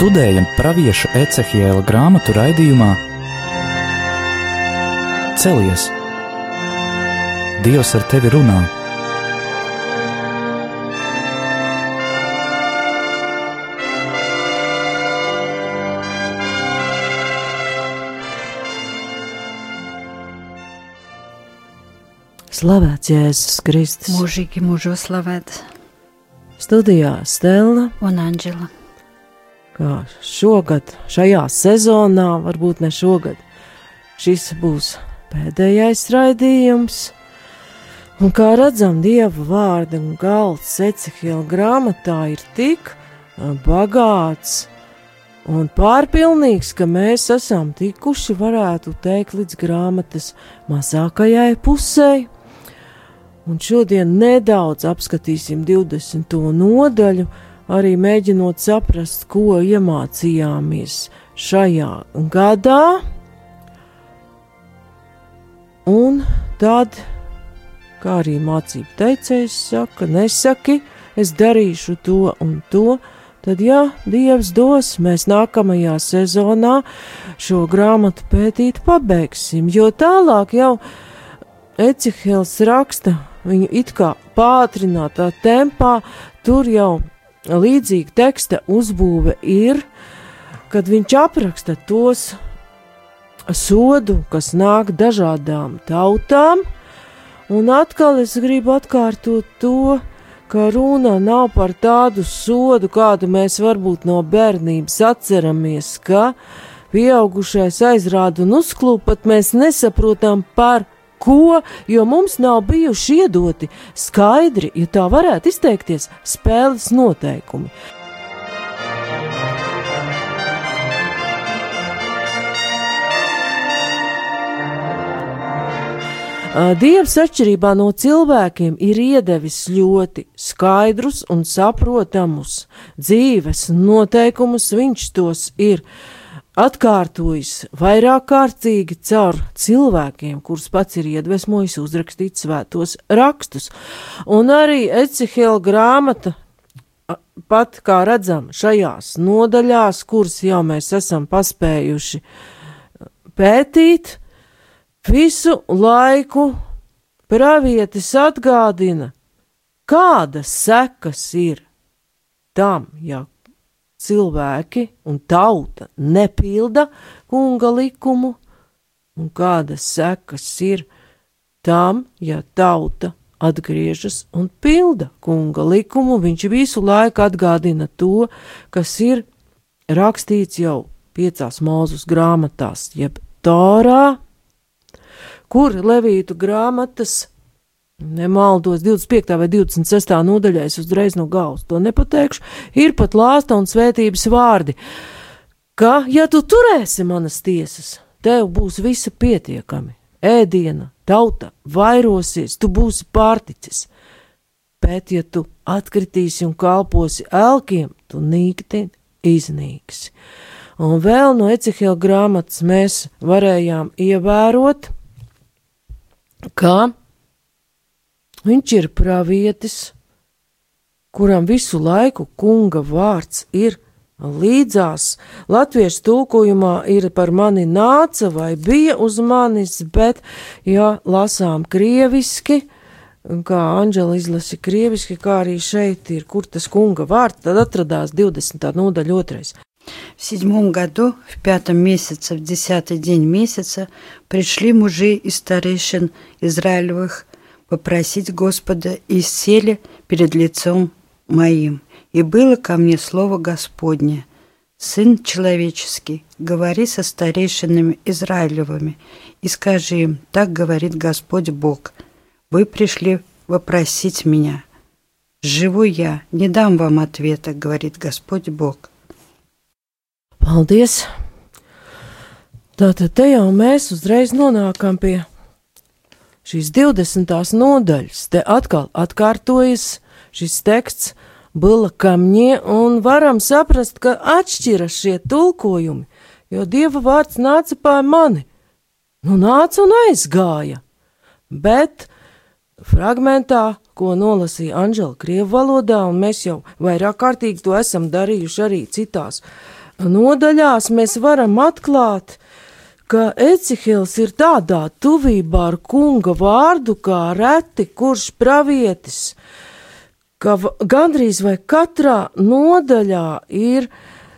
Studējam pravieša Ecehiela grāmatu raidījumā Celies! Dievs ar tevi runā! Slavēts Jēzus Kristus. Mūžīgi mūžos slavēts Studijā Stela, un Anģela. Kā šogad, šajā sezonā, varbūt ne šogad, šis būs pēdējais raidījums. Un kā redzam, Dieva vārda un galds Ecehila grāmatā ir tik bagāts un pārpilnīgs, ka mēs esam tikuši, varētu teikt, līdz grāmatas mazākajai pusē. Un šodien nedaudz apskatīsim 20. nodaļu, arī mēģinot saprast, ko iemācījāmies šajā gadā. Un tad, kā arī mācība teicējs saka, nesaki, es darīšu to un to, tad, ja Dievs dos, mēs nākamajā sezonā šo grāmatu pētīt pabeigsim, jo tālāk jau Ecihels raksta viņu it kā pātrinātā tempā, tur jau līdzīga teksta uzbūve ir, kad viņš apraksta tos sodu, kas nāk dažādām tautām, un atkal es gribu atkārtot to, ka runa nav par tādu sodu, kādu mēs varbūt no bērnības atceramies, ka pieaugušais aizrāda un uzklūp, pat mēs nesaprotam par ko, jo mums nav bijuši iedoti skaidri, ja tā varētu izteikties, spēles noteikumi. Dievs, atšķirībā no cilvēkiem, ir iedevis ļoti skaidrus un saprotamus dzīves noteikumus. Viņš tos ir atkārtojis vairāk kārtīgi caur cilvēkiem, kurus pats ir iedvesmojis uzrakstīt svētos rakstus. Un arī Ecehela grāmata, pat kā redzam, šajās nodaļās, kuras jau mēs esam paspējuši pētīt, visu laiku pravietis atgādina, kādas sekas ir tam, ja cilvēki un tauta nepilda kunga likumu, un kādas sekas ir tam, ja tauta atgriežas un pilda kunga likumu. Viņš visu laiku atgādina to, kas ir rakstīts jau piecās mūzus grāmatās, jeb Tārā, kur Levītu grāmatas Nemaldos 25. vai 26. nodaļā, es uzreiz no galvas to nepateikšu, ir pat lāsta un svētības vārdi, ka, ja tu turēsi manas tiesas, tev būs visa pietiekami, ēdiena, tauta, vairosies, tu būsi pārticis, bet, ja tu atkritīsi un kalposi elkiem, tu nīkti iznīksi. Un vēl no Ecehela grāmatas mēs varējām ievērot, ka Viņš ir pravietis, kuram visu laiku kunga vārds ir līdzās. Latviešu tulkojumā ir par mani nāca vai bija uz manis, bet, ja lasām krieviski, kā Anģela izlasi krieviski, kā arī šeit ir, kur tas kunga vārds, tad atradās 20. nodaļa otrais. В седьмом году, в пятом месяце, в десятый день месяца пришли мужи из старейшин Израилевых попросить Господа и сели перед лицом моим. И было ко мне слово Господне. Сын человеческий, говори со старейшинами Израилевыми и скажи им, так говорит Господь Бог. Вы пришли вопросить меня. Живу я, не дам вам ответа, говорит Господь Бог. Paldies! Tātad te jau mēs uzreiz nonākam pie šīs 20. nodaļas. Te atkal atkārtojas šis teksts, Bila kamņie, un varam saprast, ka atšķiras šie tulkojumi, jo Dieva vārds nāca pār mani. Nu, nāca un aizgāja. Bet fragmentā, ko nolasīja Anģela Krievu valodā, un mēs jau vairāk kārtīgi to esam darījuši arī citās nodaļās mēs varam atklāt, ka Ecihils ir tādā tuvībā ar kunga vārdu kā reti, kurš pravietis, ka gandrīz vai katrā nodaļā ir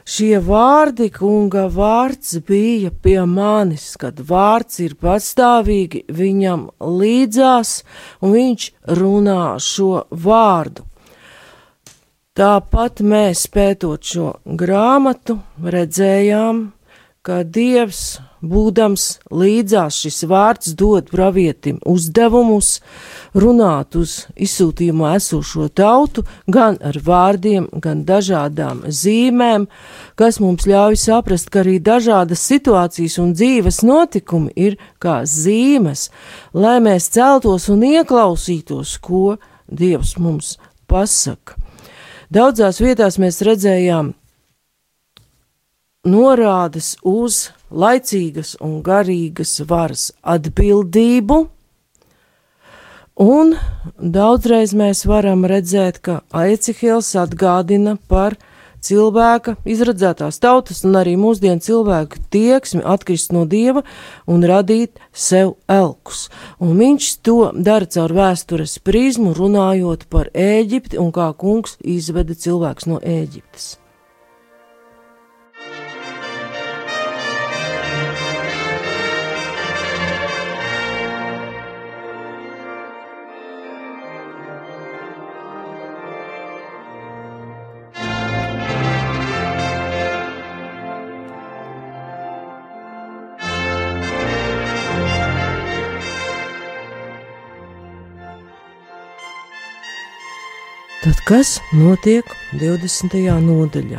šie vārdi, kunga vārds bija pie manis, kad vārds ir pastāvīgi viņam līdzās, un viņš runā šo vārdu. Tāpat mēs pētot šo grāmatu redzējām, ka Dievs, būdams līdzās šis vārds, dod pravietim uzdevumus runāt uz izsūtījumā esošo tautu, gan ar vārdiem, gan dažādām zīmēm, kas mums ļauj saprast, ka arī dažādas situācijas un dzīves notikumi ir kā zīmes, lai mēs celtos un ieklausītos, ko Dievs mums pasaka. Daudzās vietās mēs redzējām norādes uz laicīgas un garīgas varas atbildību, un daudzreiz mēs varam redzēt, ka Aicihils atgādina par cilvēka izradzētās tautas un arī mūsdienu cilvēku tieksmi atkrist no dieva un radīt sev elkus. Un viņš to dara caur vēstures prizmu, runājot par Ēģipti un kā kungs izveda cilvēks no Ēģiptes. Tad kas notiek 20. nodaļā?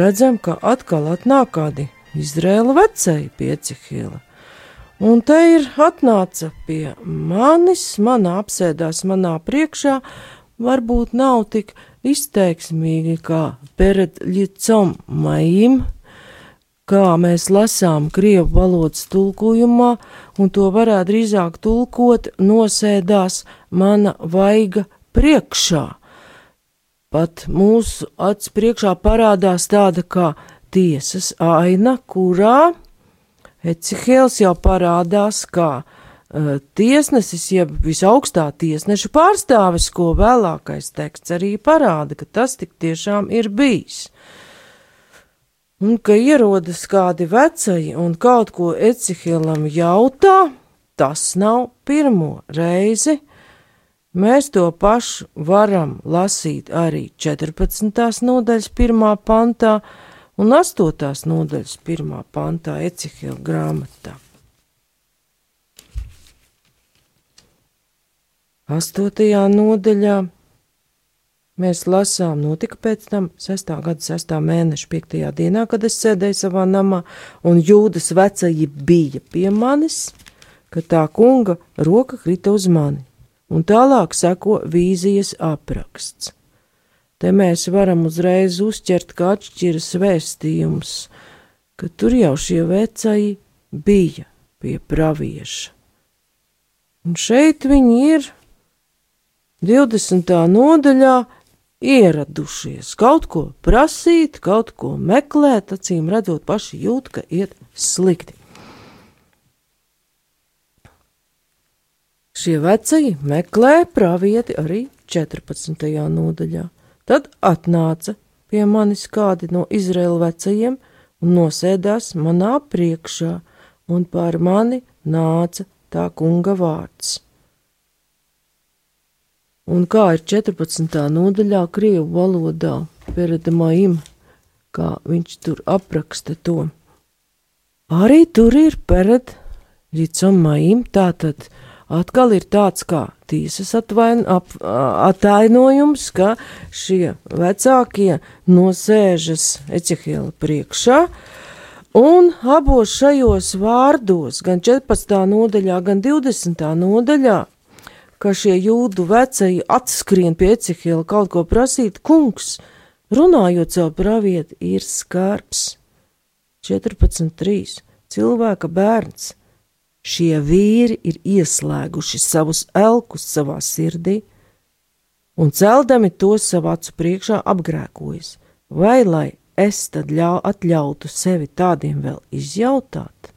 Redzam, ka atkal atnāk kādi Izrēla vecēji piecihila, un te ir atnāca pie manis, manā apsēdās manā priekšā, varbūt nav tik izteiksmīgi kā pered ļicom maim, kā mēs lasām krievu valodas tulkojumā, un to varētu drīzāk tulkot nosēdās mana vaiga priekšā. Pat mūsu acs priekšā parādās tāda kā tiesas aina, kurā Ecihēls jau parādās kā uh, tiesnesis, jeb visaugstā tiesneša pārstāvis, ko vēlākais teksts arī parāda, ka tas tik tiešām ir bijis un ka ierodas kādi veci un kaut ko Ecihielam jautā, tas nav pirmo reizi. Mēs to pašu varam lasīt arī 14. nodaļas pirmā pantā un 8. nodaļas pirmā pantā Ecihila grāmatā. 8. nodaļā Mēs lasām, notika pēc tam 6. gada 6. mēneša 5. dienā, kad es sēdēju savā namā, un jūdas vecāji bija pie manis, ka tā kunga roka krita uz mani, un tālāk seko vīzijas apraksts. Te mēs varam uzreiz uzķert, kā atšķiras vēstījums, ka tur jau šie vecāji bija pie pravieša. Un šeit viņi ir 20. nodaļā ieradušies kaut ko prasīt, kaut ko meklēt, acīm redzot, paši jūt, ka iet slikti. Šie veci meklē pravieti arī 14. nodaļā. Tad atnāca pie manis kādi no Izraēla vecajiem un nosēdās manā priekšā, un pār mani nāca tā kunga vārds un kā ir 14. nodaļā Krievu valodā, Peredamaim, kā viņš tur apraksta to. Arī tur ir Pered Ricamaim, tātad atkal ir tāds kā tiesas atvain, ap, atainojums, ka šie vecākie nosēžas Ecehiela priekšā, un abos šajos vārdos, gan 14. nodaļā, gan 20. nodaļā, ka šie jūdu vecēji atskrien pie Ecehila kaut ko prasīt, kungs, runājot savu pravieti, ir skarbs. 14.3. Cilvēka bērns. Šie vīri ir ieslēguši savus elkus savā sirdī un celdami tos savā acu priekšā apgrēkojas. vai lai es tad ļau, atļautu sevi tādiem vēl izjautāt?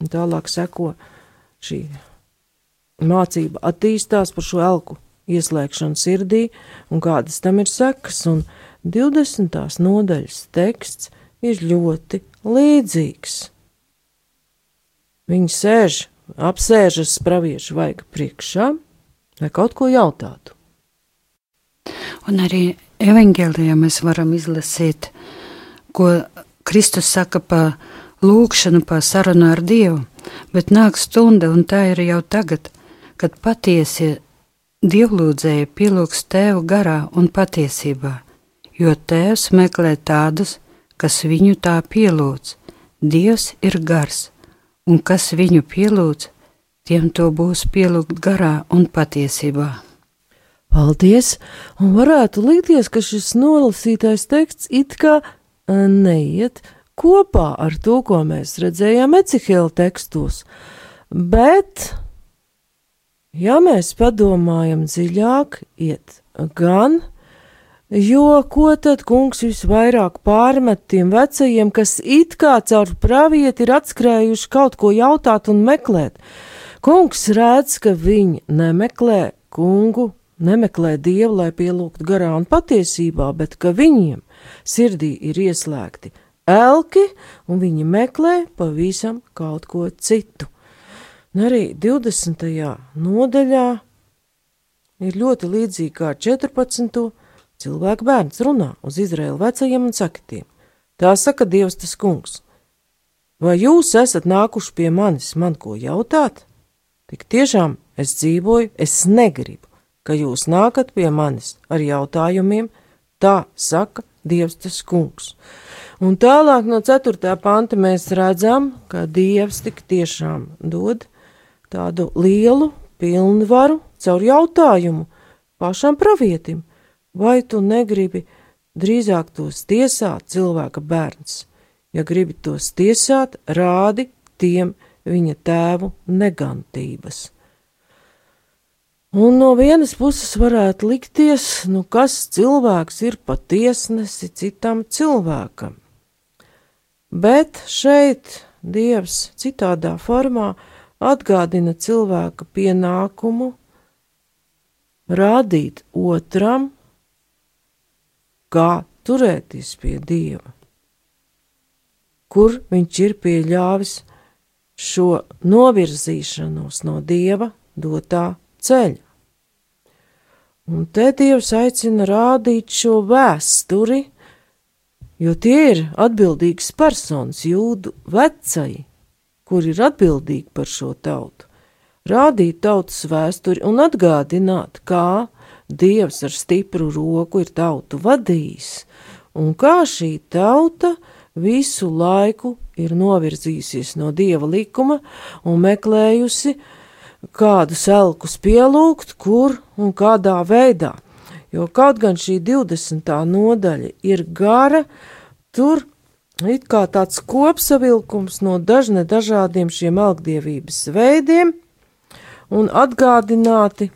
Un tālāk seko šī mācība attīstās par šo elku ieslēgšanu sirdī un kādas tam ir sekas, un 20. nodaļas teksts ir ļoti līdzīgs. Viņi sēž, apsēžas praviešu vaiga priekšā, lai kaut ko jautātu. Un arī evanģēlijā mēs varam izlasīt, ko Kristus saka par lūgšanu, par sarunu ar Dievu, bet nāk stunda, un tā ir jau tagad, kad patiesi dievlūdzēji pielūgs Tēvu garā un patiesībā, jo Tēvs meklē tādus, kas viņu tā pielūdz. Dievs ir gars, un kas viņu pielūdz, tiem to būs pielūgt garā un patiesībā. Paldies! Un varētu likties, ka šis nolasītais teksts it kā eh, neiet kopā ar to, ko mēs redzējām Ecihela tekstos, bet, ja mēs padomājam dziļāk, iet gan, jo ko tad kungs visvairāk pārmet tiem vecajiem, kas it kā caur pravieti ir atskrējuši kaut ko jautāt un meklēt? Kungs redz, ka viņi nemeklē kungu nemeklē dievu, lai pielūgtu garā un patiesībā, bet ka viņiem sirdī ir ieslēgti elki, un viņi meklē pavisam kaut ko citu. Un arī 20. nodaļā ir ļoti līdzīgi kā 14. cilvēku bērns runā uz Izraēlu vecajiem un sakatiem. Tā saka Dievs tas kungs. Vai jūs esat nākuši pie manis, man ko jautāt? Tik tiešām es dzīvoju, es negribu ka jūs nākat pie manis ar jautājumiem, tā saka Dievs tas kungs. Un tālāk no 4. panta mēs redzam, ka Dievs tik tiešām dod tādu lielu pilnvaru caur jautājumu pašam pravietim, vai tu negribi drīzāk tos tiesāt cilvēka bērns. Ja gribi tos tiesāt, rādi tiem viņa tēvu negantības. Un no vienas puses varētu likties, nu kas cilvēks ir patiesnesi citam cilvēkam. Bet šeit Dievs citādā formā atgādina cilvēka pienākumu rādīt otram, kā turēties pie Dieva, kur viņš ir pieļāvis šo novirzīšanos no Dieva dotā ceļa. Un te Dievs aicina rādīt šo vēsturi, jo tie ir atbildīgas personas, jūdu vecai, kur ir atbildīgi par šo tautu. Rādīt tautas vēsturi un atgādināt, kā Dievs ar stipru roku ir tautu vadījis, un kā šī tauta visu laiku ir novirzījusies no Dieva likuma un meklējusi kādus elkus pielūgt, kur un kādā veidā. Jo kaut gan šī 20. nodaļa ir gara, tur it kā tāds kopsavilkums no dažne dažādiem šiem elgdievības veidiem un atgādināti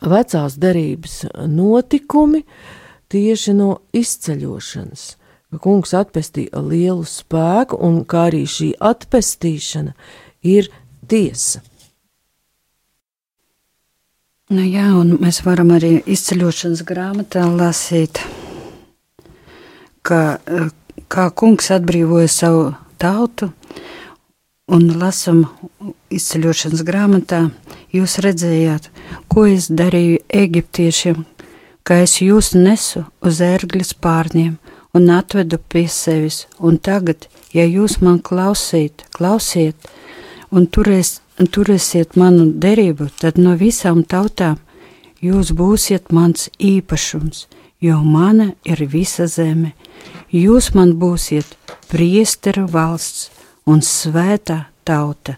vecās derības notikumi tieši no izceļošanas. Kungs atpestīja lielu spēku, un kā arī šī atpestīšana ir tiesa. Nu jā, un mēs varam arī izceļošanas grāmatā lasīt, ka, kā kungs atbrīvoja savu tautu, un lasam izceļošanas grāmatā, jūs redzējāt, ko es darīju eģiptiešiem, ka es jūs nesu uz ērgļas pārņiem un atvedu pie sevis, un tagad, ja jūs man klausīt, klausiet, un turēs, turēsiet manu derību, tad no visām tautām jūs būsiet mans īpašums, jo mana ir visa zeme. Jūs man būsiet priesteru valsts un svētā tauta.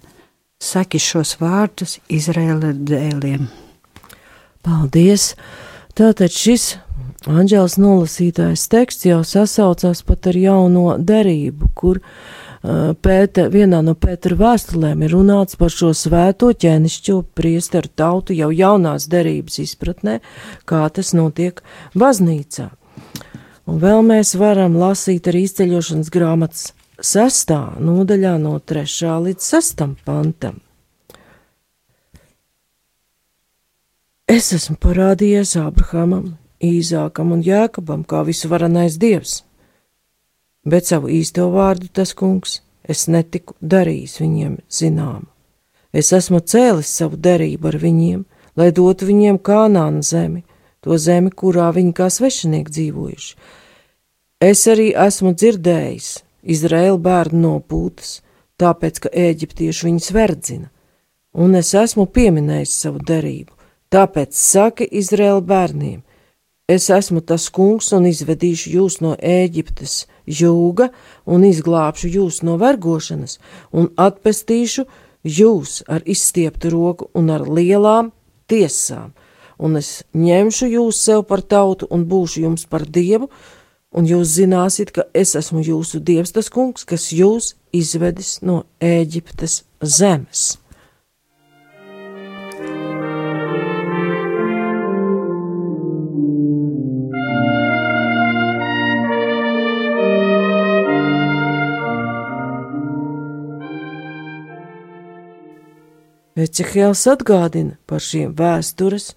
Saki šos vārdus Izraēla dēliem. Paldies! Tātad šis Anģēls nolasītājs teksts jau sasaucās pat ar jauno derību, kur Pēta, vienā no Pētera vēstulēm ir runāts par šo svēto ķēnišķo priesteru tautu jau jaunās derības izpratnē, kā tas notiek baznīcā. Un vēl mēs varam lasīt arī izceļošanas grāmatas sestā nodaļā no trešā līdz sestam pantam. Es esmu parādījies Abrahamam, Īzākam un Jēkabam kā visuvarenais dievs bet savu īsto vārdu tas kungs es netiku darījis viņiem zinām. Es esmu cēlis savu derību ar viņiem, lai dotu viņiem kanāna zemi, to zemi, kurā viņi kā svešinieki dzīvojuši. Es arī esmu dzirdējis Izraēla bērnu nopūtas, tāpēc, ka eģiptieši viņus verdzina, un es esmu pieminējis savu derību, tāpēc saki Izraēla bērniem, es esmu tas kungs un izvedīšu jūs no Ēģiptes, jūga un izglābšu jūs no vergošanas un atpestīšu jūs ar izstieptu roku un ar lielām tiesām, un es ņemšu jūs sev par tautu un būšu jums par dievu, un jūs zināsiet, ka es esmu jūsu dievs, tas kungs, kas jūs izvedis no Ēģiptes zemes. Ecehēls atgādina par šiem vēstures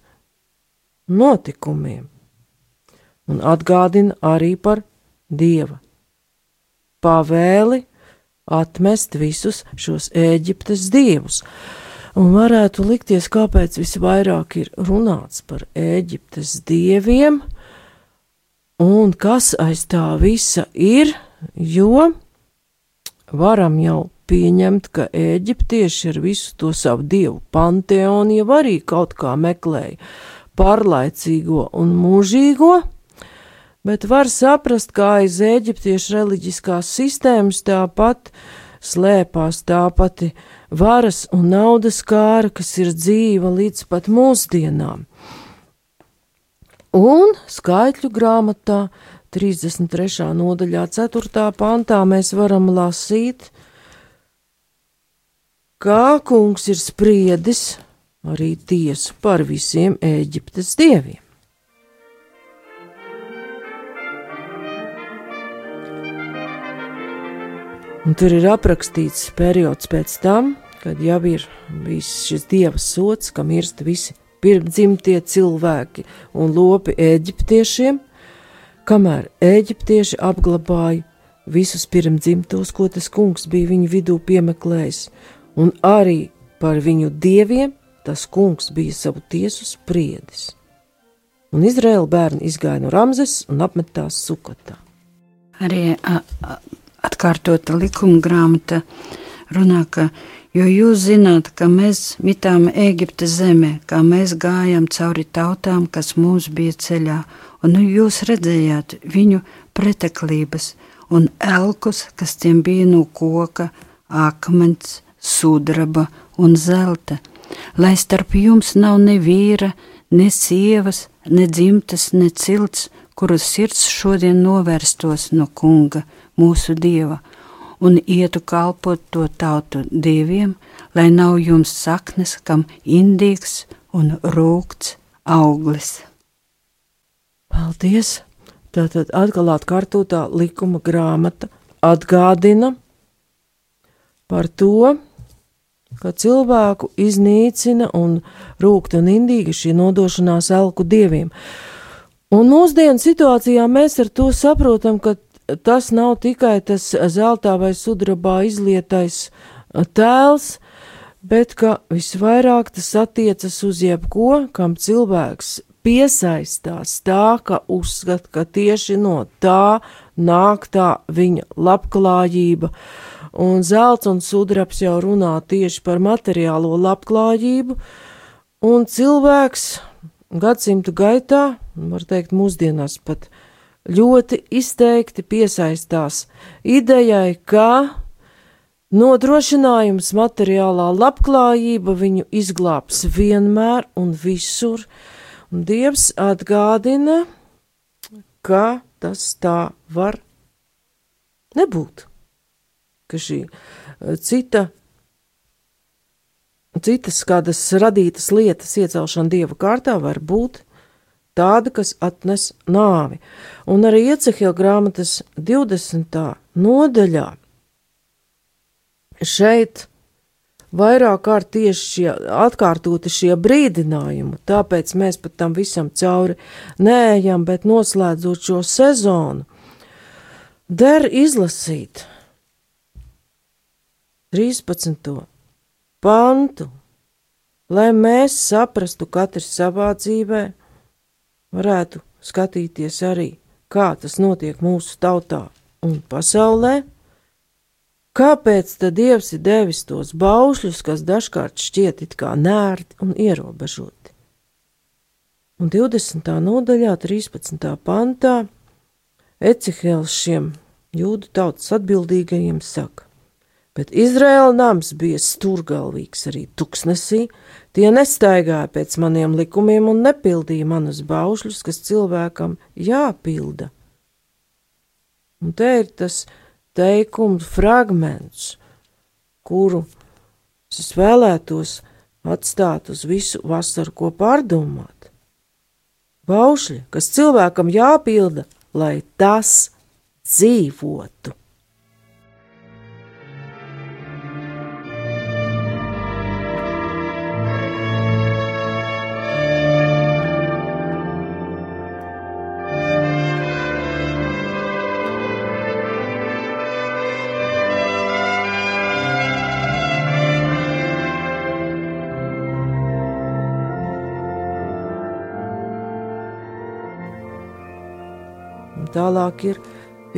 notikumiem un atgādina arī par dieva pavēli atmest visus šos Ēģiptes dievus. Un varētu likties, kāpēc visvairāk ir runāts par Ēģiptes dieviem, un kas aiz tā visa ir, jo varam jau pieņemt, ka eģiptieši ar visu to savu dievu panteonu jau arī kaut kā meklēja pārlaicīgo un mūžīgo, bet var saprast, kā aiz eģiptiešu reliģiskās sistēmas tāpat slēpās tā pati varas un naudas kāra, kas ir dzīva līdz pat mūsdienām. Un skaitļu grāmatā 33. nodaļā 4. pantā mēs varam lasīt, kā kungs ir spriedis arī tiesu par visiem Ēģiptes dieviem. Un tur ir aprakstīts periods pēc tam, kad jau ir bijis šis dieva sots, kam irst visi pirmdzimtie cilvēki un lopi eģiptiešiem, kamēr eģiptieši apglabāja visus pirmdzimtos, ko tas kungs bija viņu vidū piemeklējis, un arī par viņu dieviem tas kungs bija savu tiesu spriedis. Un Izraēla bērni izgāja no Ramzes un apmetās Sukotā. Arī a, a, atkārtota likuma grāmata runā, ka jo jūs zināt, ka mēs mitām Ēģiptes zemē, kā mēs gājām cauri tautām, kas mums bija ceļā, un nu jūs redzējāt viņu preteklības un elkus, kas tiem bija no koka, akmens, sudraba un zelta, lai starp jums nav ne vīra, ne sievas, ne dzimtas, ne cilts, kuras sirds šodien novērstos no kunga, mūsu dieva, un ietu kalpot to tautu dieviem, lai nav jums saknes, kam indīgs un rūkts auglis. Paldies! Tātad atkal atkārtotā likuma grāmata atgādina par to, ka cilvēku iznīcina un rūkt un indīga šī nodošanās elku dieviem. Un mūsdienu situācijā mēs ar to saprotam, ka tas nav tikai tas zeltā vai sudrabā izlietais tēls, bet ka visvairāk tas attiecas uz jebko, kam cilvēks piesaistās tā, ka uzskata, ka tieši no tā nāk tā viņa labklājība, uh, un zelts un sudrabs jau runā tieši par materiālo labklājību, un cilvēks gadsimtu gaitā, var teikt, mūsdienās pat ļoti izteikti piesaistās idejai, ka nodrošinājums materiālā labklājība viņu izglābs vienmēr un visur, un Dievs atgādina, ka tas tā var nebūt ka šī eh, cita, citas kādas radītas lietas iecelšana dieva kārtā var būt tāda, kas atnes nāvi. Un arī Iecehila grāmatas 20. nodaļā šeit vairāk kārt tieši šie atkārtoti šie brīdinājumi, tāpēc mēs pat tam visam cauri neejam, bet noslēdzot šo sezonu, der izlasīt 13. pantu, lai mēs saprastu katrs savā dzīvē, varētu skatīties arī, kā tas notiek mūsu tautā un pasaulē. Kāpēc tad Dievs ir devis tos baušļus, kas dažkārt šķiet it kā nērti un ierobežoti? Un 20. nodaļā, 13. pantā, Ecihēls šiem jūdu tautas atbildīgajiem saka: Bet Izraēla nams bija stūrgalvīgs arī tuksnesī, tie nestaigāja pēc maniem likumiem un nepildīja manus baušļus, kas cilvēkam jāpilda. Un te ir tas teikums fragments, kuru es vēlētos atstāt uz visu vasaru, ko pārdomāt. Baušļi, kas cilvēkam jāpilda, lai tas dzīvotu.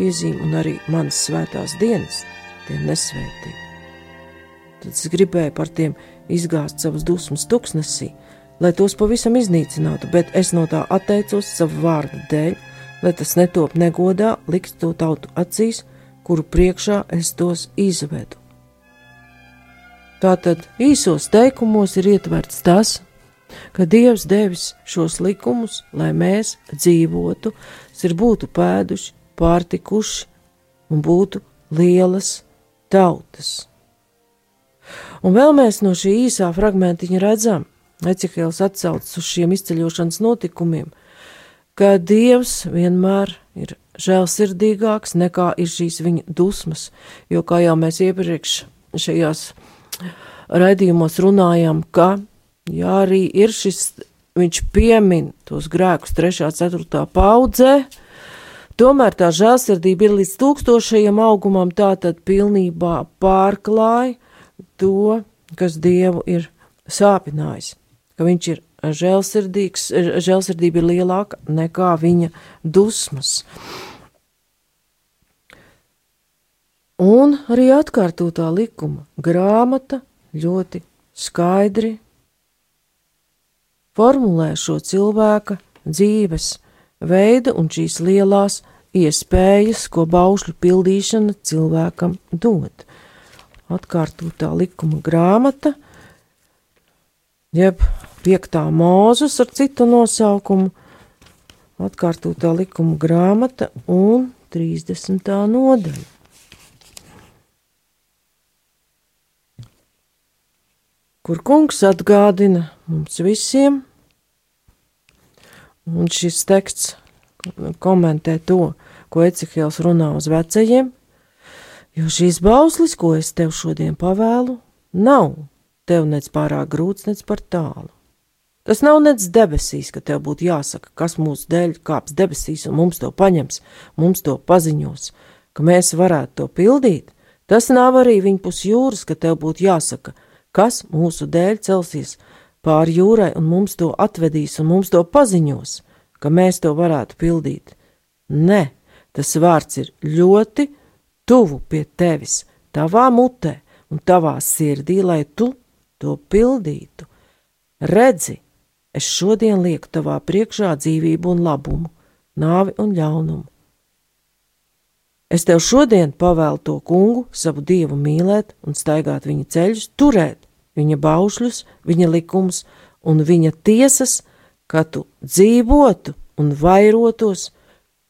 Piezīme un arī manas svētās dienas, tie nesvētī. Tad es gribēju par tiem izgāzt savas dusmas tuksnesī, lai tos pavisam iznīcinātu, bet es no tā atteicos savu vārdu dēļ, lai tas netop negodā likt to tautu acīs, kuru priekšā es tos izvedu. Tātad īsos teikumos ir ietverts tas, ka Dievs devis šos likumus, lai mēs dzīvotu, ir būtu pēduši, pārtikuši un būtu lielas tautas. Un vēl mēs no šī īsā fragmentiņa redzam, Ecihēls atsaucas uz šiem izceļošanas notikumiem, ka Dievs vienmēr ir žēlsirdīgāks nekā ir šīs viņa dusmas, jo kā jau mēs iepriekš šajās raidījumos runājām, ka ja arī ir šis, viņš piemin tos grēkus 3. 4. paudzē, tomēr tā žēlsirdība ir līdz tūkstošajam augumam, tā tad pilnībā pārklāja to, kas Dievu ir sāpinājis, ka viņš ir žēlsirdīgs, žēlsirdība ir lielāka nekā viņa dusmas. Un arī atkārtotā likuma grāmata ļoti skaidri formulē šo cilvēka dzīves veidu un šīs lielās iespējas, ko baušļu pildīšana cilvēkam dod. Atkārtotā likuma grāmata, jeb piektā mūzus ar citu nosaukumu, atkārtotā likuma grāmata un 30. nodaļa. Kur kungs atgādina mums visiem, Un šis teksts komentē to, ko Ecihēls runā uz vecajiem, jo šīs bauslis, ko es tev šodien pavēlu, nav tev nec pārāk grūts, nec par tālu. Tas nav nec debesīs, ka tev būtu jāsaka, kas mūsu dēļ kāps debesīs un mums to paņems, mums to paziņos, ka mēs varētu to pildīt. Tas nav arī viņa pus jūras, ka tev būtu jāsaka, kas mūsu dēļ celsies pāri jūrai un mums to atvedīs un mums to paziņos, ka mēs to varētu pildīt. Nē, tas vārds ir ļoti tuvu pie tevis, tavā mutē un tavā sirdī, lai tu to pildītu. Redzi, es šodien lieku tavā priekšā dzīvību un labumu, nāvi un ļaunumu. Es tev šodien pavēlu to kungu, savu dievu mīlēt un staigāt viņa ceļus, turēt viņa baušļus, viņa likumus un viņa tiesas, ka tu dzīvotu un vairotos,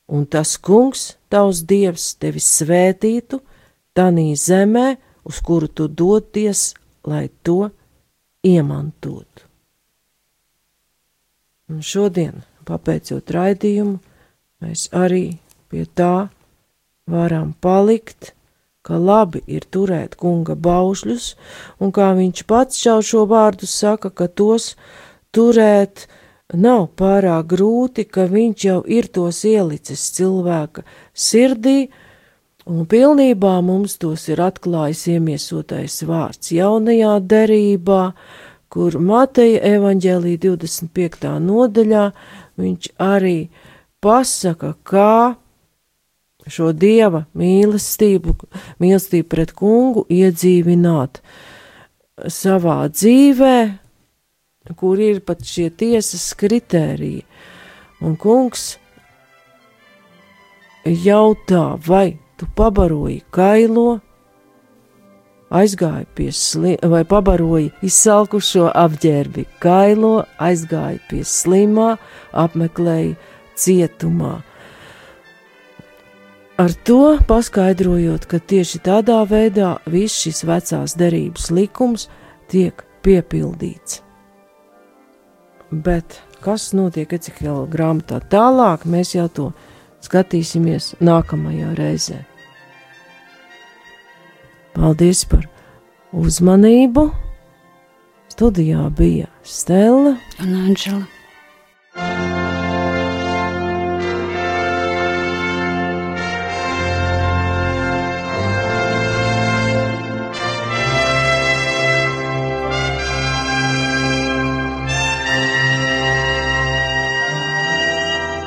un tas kungs, tavs dievs, tevi svētītu, tanī zemē, uz kuru tu doties, lai to iemantotu. Un šodien, papēcot raidījumu, mēs arī pie tā varam palikt, ka labi ir turēt kunga baušļus, un kā viņš pats šau šo vārdu saka, ka tos turēt nav pārāk grūti, ka viņš jau ir tos ielicis cilvēka sirdī, un pilnībā mums tos ir atklājis iemiesotais vārds jaunajā derībā, kur Mateja evaņģēlī 25. nodaļā viņš arī pasaka, kā šo dieva mīlestību, mīlestību pret kungu iedzīvināt savā dzīvē, kur ir pat šie tiesas kritēriji. Un kungs jautā, vai tu pabaroji kailo, aizgāja pie slima, vai pabaroja izsalkušo apģērbi kailo, aizgāja pie slimā, apmeklēja cietumā. Ar to paskaidrojot, ka tieši tādā veidā viss šis vecās derības likums tiek piepildīts. Bet kas notiek Ecehela grāmatā tālāk, mēs jau to skatīsimies nākamajā reizē. Paldies par uzmanību! Studijā bija Stela un Anģela.